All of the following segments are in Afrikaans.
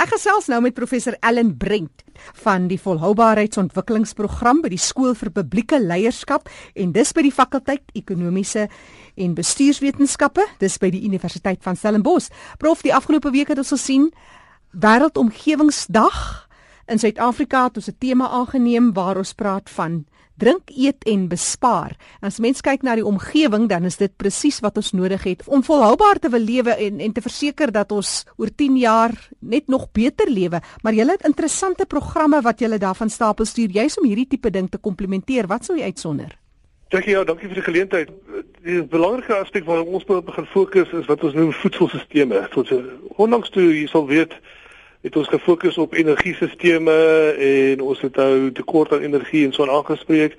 Ek gesels nou met professor Ellen Brent van die Volhoubaarheidsontwikkelingsprogram by die Skool vir Publieke Leierskap en dis by die fakulteit Ekonomiese en Bestuurswetenskappe, dis by die Universiteit van Stellenbosch. Prof, die afgelope week het ons gesien Wêreldomgewingsdag in Suid-Afrika het ons 'n tema aangeneem waar ons praat van drink, eet en bespaar. As mens kyk na die omgewing, dan is dit presies wat ons nodig het om volhoubaar te wil lewe en en te verseker dat ons oor 10 jaar net nog beter lewe. Maar jy het interessante programme wat jy daarvan stapel stuur, juis om hierdie tipe ding te komplementeer. Wat sou jy uitsonder? Dankie ja, dankie vir die geleentheid. Die belangrike aspek waarop ons begin fokus is wat ons noem voedselstelsels. Tot ondanks toe jy sal weet het ons gefokus op energiesisteme en ons het nou tekort aan energie en so aangespreek.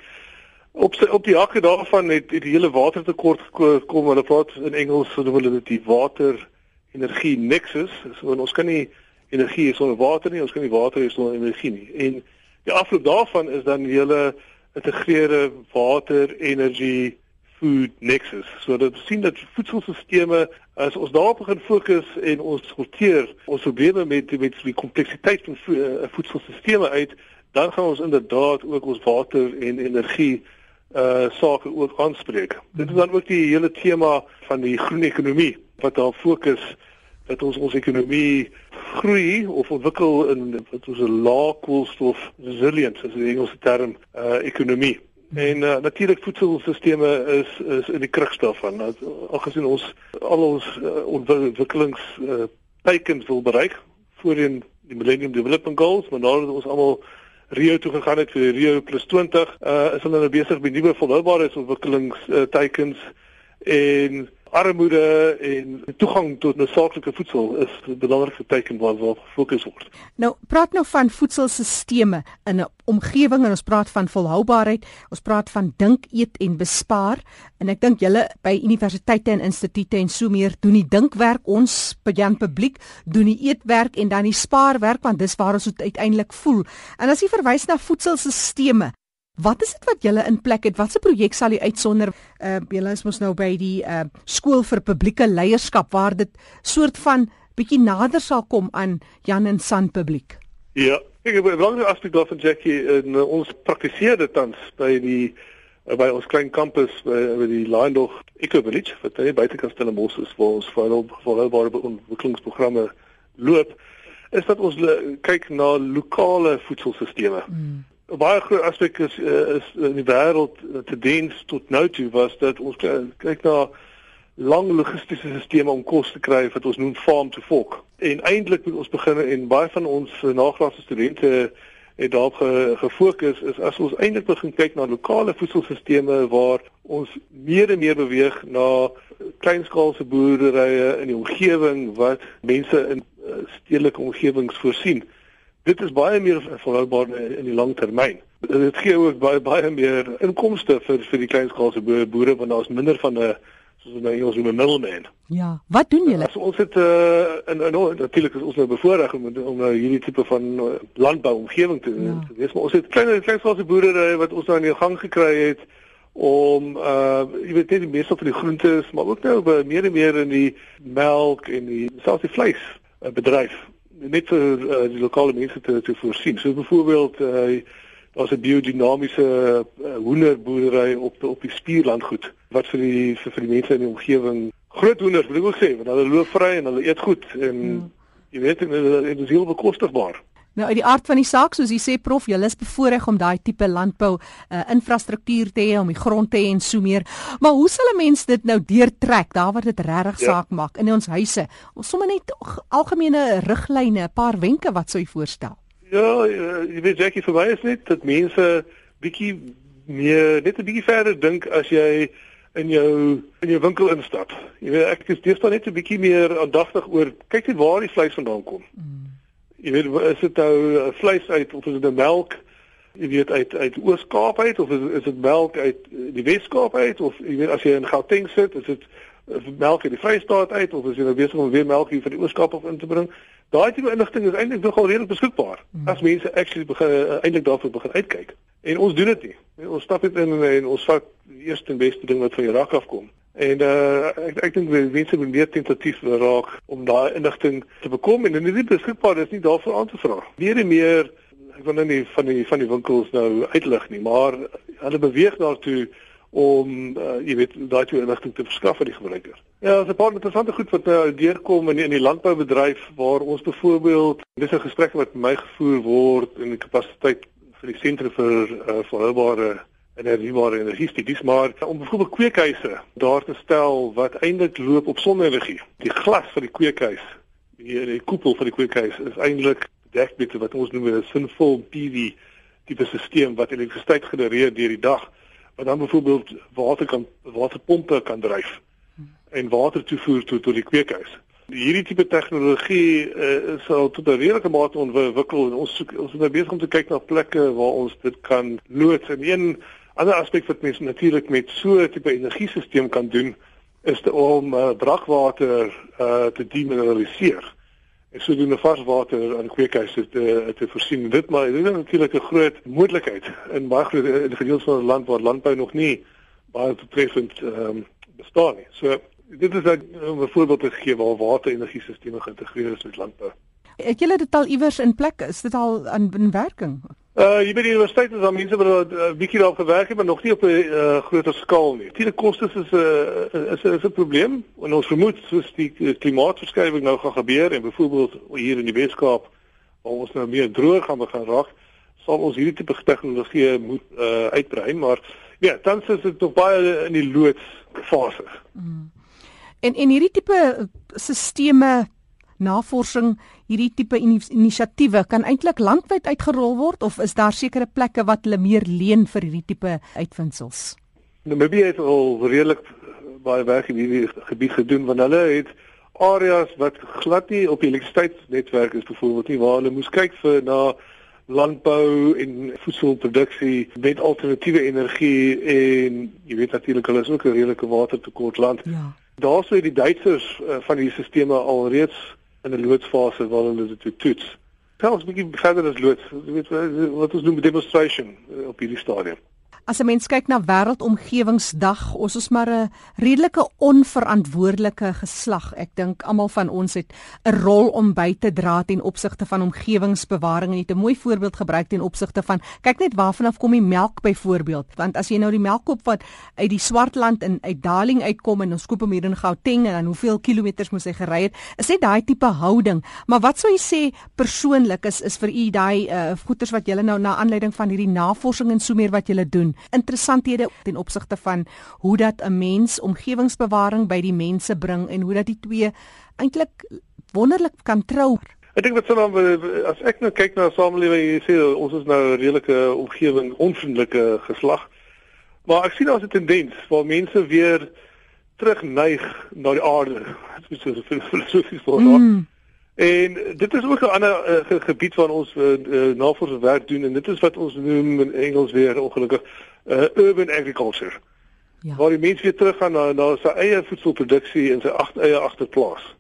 Op sy, op die hakke daarvan het, het die hele watertekort gekom. Hulle praat in Engels so hulle dit die water energie nexus. So ons kan nie energie sonder water nie, ons kan nie water hê sonder energie nie. En die afloop daarvan is dan die hele integreerde water energie food nexus. So dat sien dat voedselstelsels as ons daarop begin fokus en ons sorteer ons probleme met met die kompleksiteit van vo voedselstelsels uit, dan gaan ons inderdaad ook ons water en energie uh sake ook aanspreek. Dit is dan ook die hele tema van die groen ekonomie wat daar fokus dat ons ons ekonomie groei of ontwikkel in wat ons 'n lae koolstof resilient is 'n Engelse term uh ekonomie. En uh, natuurlik voedselstelsels is is in die kruks daarvan. Algesien ons al ons uh, ontwikkelings uh, teikens wil bereik voorheen die Millennium Development Goals, maar nadat ons almal Rio toe gegaan het vir Rio plus 20, uh, is hulle nou besig met nuwe volhoubaarheidsontwikkelings uh, teikens en armoede en toegang tot noodsaaklike voedsel is 'n belangrike teken waarop gefokus word. Nou, praat nou van voedselstelsels in 'n omgewing en ons praat van volhoubaarheid, ons praat van dink, eet en bespaar en ek dink julle by universiteite en instituie en so meer doen die dinkwerk, ons Jan publiek doen die eetwerk en dan die spaarwerk want dis waar ons uiteindelik voel. En as jy verwys na voedselstelsels Wat is dit wat julle in plek het? Watse projek sal jy uitsonder? Uh julle is mos nou by die uh skool vir publieke leierskap waar dit soort van bietjie nader sal kom aan Jan en San publiek. Ja, ek het 'n belangrike aspek daarvan Jackie in uh, ons praktiseer dit tans by die uh, by ons klein kampus by, by die Lyndog Eco Village wat daar buite kan stel in Mos is waar ons vir volhoubare ontwikkelingsprogramme loop is dat ons kyk na lokale voedselstelsels. Mm. 'n baie groot aspek is uh, is in die wêreld uh, te diens tot nou toe was dat ons kyk na lang logistiese stelsels om kos te kry wat ons noem farm to fork. En eintlik moet ons begin en baie van ons uh, nagraadse studente het daarop ge, gefokus is as ons eintlik begin kyk na lokale voedselstelsels waar ons meer en meer beweeg na kleinskaalse boerderye in die omgewing wat mense in uh, stedelike omgewings voorsien dit is baie meer volhoubaar in die lang termyn. Dit gee ook baie baie meer inkomste vir vir die kleinskaalse boere want daar's minder van 'n soos nou Engels noem 'n middleman. Ja, wat doen julle? So ons het uh, in in natuurlik is ons nou bevoorreg om om nou hierdie tipe van uh, landbou omgewing te ja. te wees, maar ons het klein kleinskaalse boere wat ons nou in die gang gekry het om uh jy weet net die meeste van die groente, maar ook nou meer en meer in die melk en die selfs die vleis bedryf net vir uh, die lokale mense te te voorsien. So byvoorbeeld uh, daar's 'n biodinamiese uh, hoenderboerdery op op die spierlandgoed wat vir die vir, vir die mense in die omgewing groot hoenders wil ek ook sê want hulle loop vry en hulle eet goed en hmm. jy weet en dit is heel bekostigbaar. Nou uit die aard van die saak, soos jy sê prof, julle is bevoorreg om daai tipe landbou uh, infrastruktuur te hê om die grond te hê en so meer. Maar hoe sal 'n mens dit nou deurtrek daar waar dit regtig ja. saak maak in ons huise? Ons sommer net algemene riglyne, 'n paar wenke wat sou jy voorstel? Ja, eh, jy weet Jackie verwys net dat mense bietjie meer net 'n bietjie verder dink as jy in jou in jou winkel instap. Jy weet ek is deesdae net 'n bietjie meer aandagtig oor kyk net waar die vleis vandaan kom. Mm jy weet is dit nou eh, vleis uit of is dit nou melk? Jy weet uit uit Oos-Kaap uit of is is dit melk uit eh, die Wes-Kaap uit of jy weet as jy in Gauteng sit is dit eh, melk uit die Vrystaat uit of is jy nou besig om weer melk hier van die Oos-Kaap af in te bring? Daai tipe inligting is eintlik nogal redelik beskikbaar hmm. as mense actually begin eintlik daarvoor begin uitkyk. En ons doen dit nie. Ons stap net in en ons vat die eerste en beste ding wat van die rak af kom En uh ek ek dink mense moet meer tentatief raak om daai inligting te bekom en indien dit beskikbaar is, nie daarvoor aan te vra. Meer en meer ek wil nou nie van die van die winkels nou uitlig nie, maar hulle beweeg daartoe om uh, jy weet daai twee inligting te verskaf aan die gebruiker. Ja, daar's 'n paar interessante goed wat nou deurkom in in die landboubedryf waar ons byvoorbeeld dis 'n gesprek wat met my gevoer word in die kapasiteit vir die sentrum vir uh, volhoubare en hernubare energie studies, maar om byvoorbeeld kweekhuise daar te stel wat eintlik loop op sonne-energie. Die glas van die kweekhuis, die, die koepel van die kweekhuis is eintlik dek met wat ons noem 'n sinvol PV tipe stelsel wat elektrisiteit genereer deur die dag wat dan byvoorbeeld water kan waterpompe kan dryf en water toevoer tot tot die kweekhuis. Hierdie tipe tegnologie uh, sal tot 'n redelike mate ontwikkel en ons soek, ons is nou besig om te kyk na plekke waar ons dit kan loods. En een ander aspek wat mense natuurlik met so 'n tipe energiesisteem kan doen is te, om uh, brakwater uh, te demineraliseer en sodoende varswater aan kweekhuise te te voorsien. Dit maar dit is natuurlik 'n groot moontlikheid in baie groot in gedeeltes van die land waar landbou nog nie baie betreffend ehm um, bestaan nie. So dit is 'n voorbeeld te gee waar waterenergiesisteme geïntegreer is met landbou. Het julle dit al iewers in plek? Is dit al aan in werking? Uh jy by die universiteit is daar mense wat 'n uh, bietjie daarop gewerk het, maar nog nie op 'n uh, groter skaal nie. Die kostes is 'n uh, is 'n is 'n probleem en ons vermoed soos die klimaatsverskywing nou gaan gebeur en byvoorbeeld hier in die Weskaap waar ons nou meer droog gaan begin raak, sal ons hierdie tipe tegnologie moet uh uitbrei, maar ja, tans is dit nog baie in die loodsfase. Mm. En en hierdie tipe sisteme navorsing hierdie tipe inisiatiewe kan eintlik landwyd uitgerol word of is daar sekere plekke wat hulle meer leen vir hierdie tipe uitvindsels? Namibia het al redelik baie werk in hierdie gebied gedoen want hulle het areas wat glad nie op elektrisiteitsnetwerk is byvoorbeeld nie waar hulle moes kyk vir na landbou en voedselproduksie met alternatiewe energie en jy weet natuurlik hulle is ook 'n redelike watertekort land. Ja. Daarso het die Duitsers uh, van hierdie stelsels alreeds in 'n loodsfase waar hulle dit toets. Selfs 'n bietjie verder as loods, jy weet wat ons noem demonstration eh, op hierdie stadium. As 'n mens kyk na wêreldomgewingsdag, ons is maar 'n redelike onverantwoordelike geslag. Ek dink almal van ons het 'n rol om by te dra ten opsigte van omgewingsbewaring en jy het 'n mooi voorbeeld gebruik ten opsigte van kyk net waarvan af kom die melk byvoorbeeld, want as jy nou die melk koop wat uit die Swartland en uit Darling uitkom en ons koop hom hier in Gauteng en dan hoeveel kilometers moet hy gery het, is dit daai tipe houding. Maar wat sou jy sê persoonlik is is vir u daai uh, goeters wat julle nou na aanleiding van hierdie navorsing en so meer wat julle doen interessanthede ten opsigte van hoe dat 'n mens omgewingsbewaring by die mense bring en hoe dat die twee eintlik wonderlik kan trou. Ek dink wat sou dan as ek nou kyk na 'n samelewing jy sê ons is nou 'n redelike omgewing onvriendelike geslag. Maar ek sien daar's 'n tendens waar mense weer terugneig na die aarde. Dit is so 'n filosofiese vraag. Mm. En dit is ook 'n ander uh, gebied waar ons uh, uh, navorsingswerk doen en dit is wat ons noem in Engels weer ongelukkig uh, urban agriculture. Ja. Waar die mense weer teruggaan na na sy eie voedselproduksie in sy agt, eie agterplaas.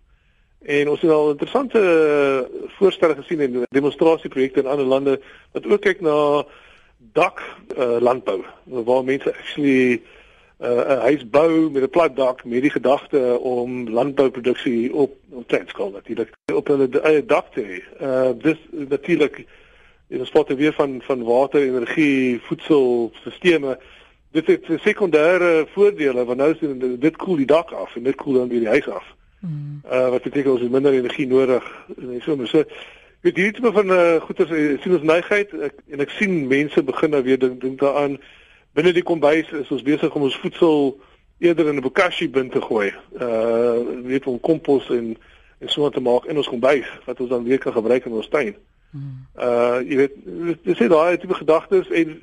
En ons het al interessante uh, voorstelle gesien in demonstrasieprojekte in ander lande wat ook kyk na dak uh, landbou waar mense actually 'n huis bou met 'n plat dak met die gedagte om landbouproduksie op op te skaal natuurlik op hulle eie dak te hê. Uh dis natuurlik in 'n sport weer van van water, energie, voedselstelsels. Dit het sekondêre voordele want nou is dit koel die dak af en dit koel dan weer die huis af. Hmm. Uh wat beteken ons het minder energie nodig en so maar so. Dit hierdie tipe van uh goeie sien ons neigheid ek, en ek sien mense begin nou weer dink dink daaraan binne die kombuis is ons besig om ons voedsel eerder in 'n bokashi bin te gooi. Uh weet om kompos en en so te maak in ons kombuis wat ons dan weer kan gebruik in ons tuin. Hmm. Uh jy weet dis net daai tipe gedagtes en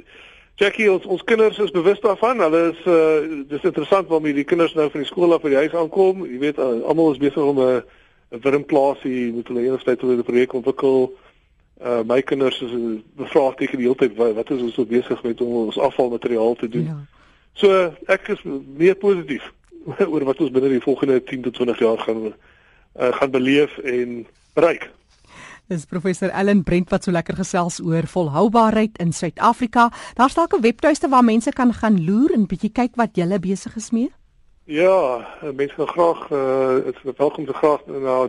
Jackie ons ons kinders is bewus daarvan. Hulle is uh dis interessant waarom hierdie kinders nou van die skool af by die huis aankom. Jy weet uh, almal is besig om 'n 'n wurmplaasie met hulle eendag tot 'n projek ontwikkel. Uh my kinders is bevraagteken die hele tyd wat, wat is ons so besig met om ons afvalmateriaal te doen. Ja. So ek is meer positief oor wat ons binne die volgende 10 tot 20 jaar gaan uh, gaan beleef en bereik. Dis professor Ellen Brent wat so lekker gesels oor volhoubaarheid in Suid-Afrika. Daar's dalk 'n webtuiste waar mense kan gaan loer en bietjie kyk wat julle besig is mee. Ja, mense kan graag uh dit welkom te graag na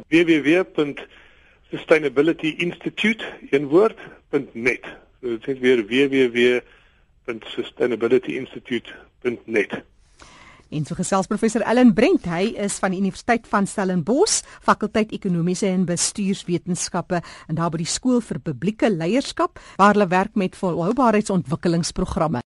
www.sustainabilityinstitute.net. So dit is weer www.sustainabilityinstitute.net. En so gesels professor Ellen Brent, hy is van die Universiteit van Stellenbosch, fakulteit ekonomiese en bestuurswetenskappe en daar by die skool vir publieke leierskap waar hulle werk met volhoubaarheidsontwikkelingsprogramme.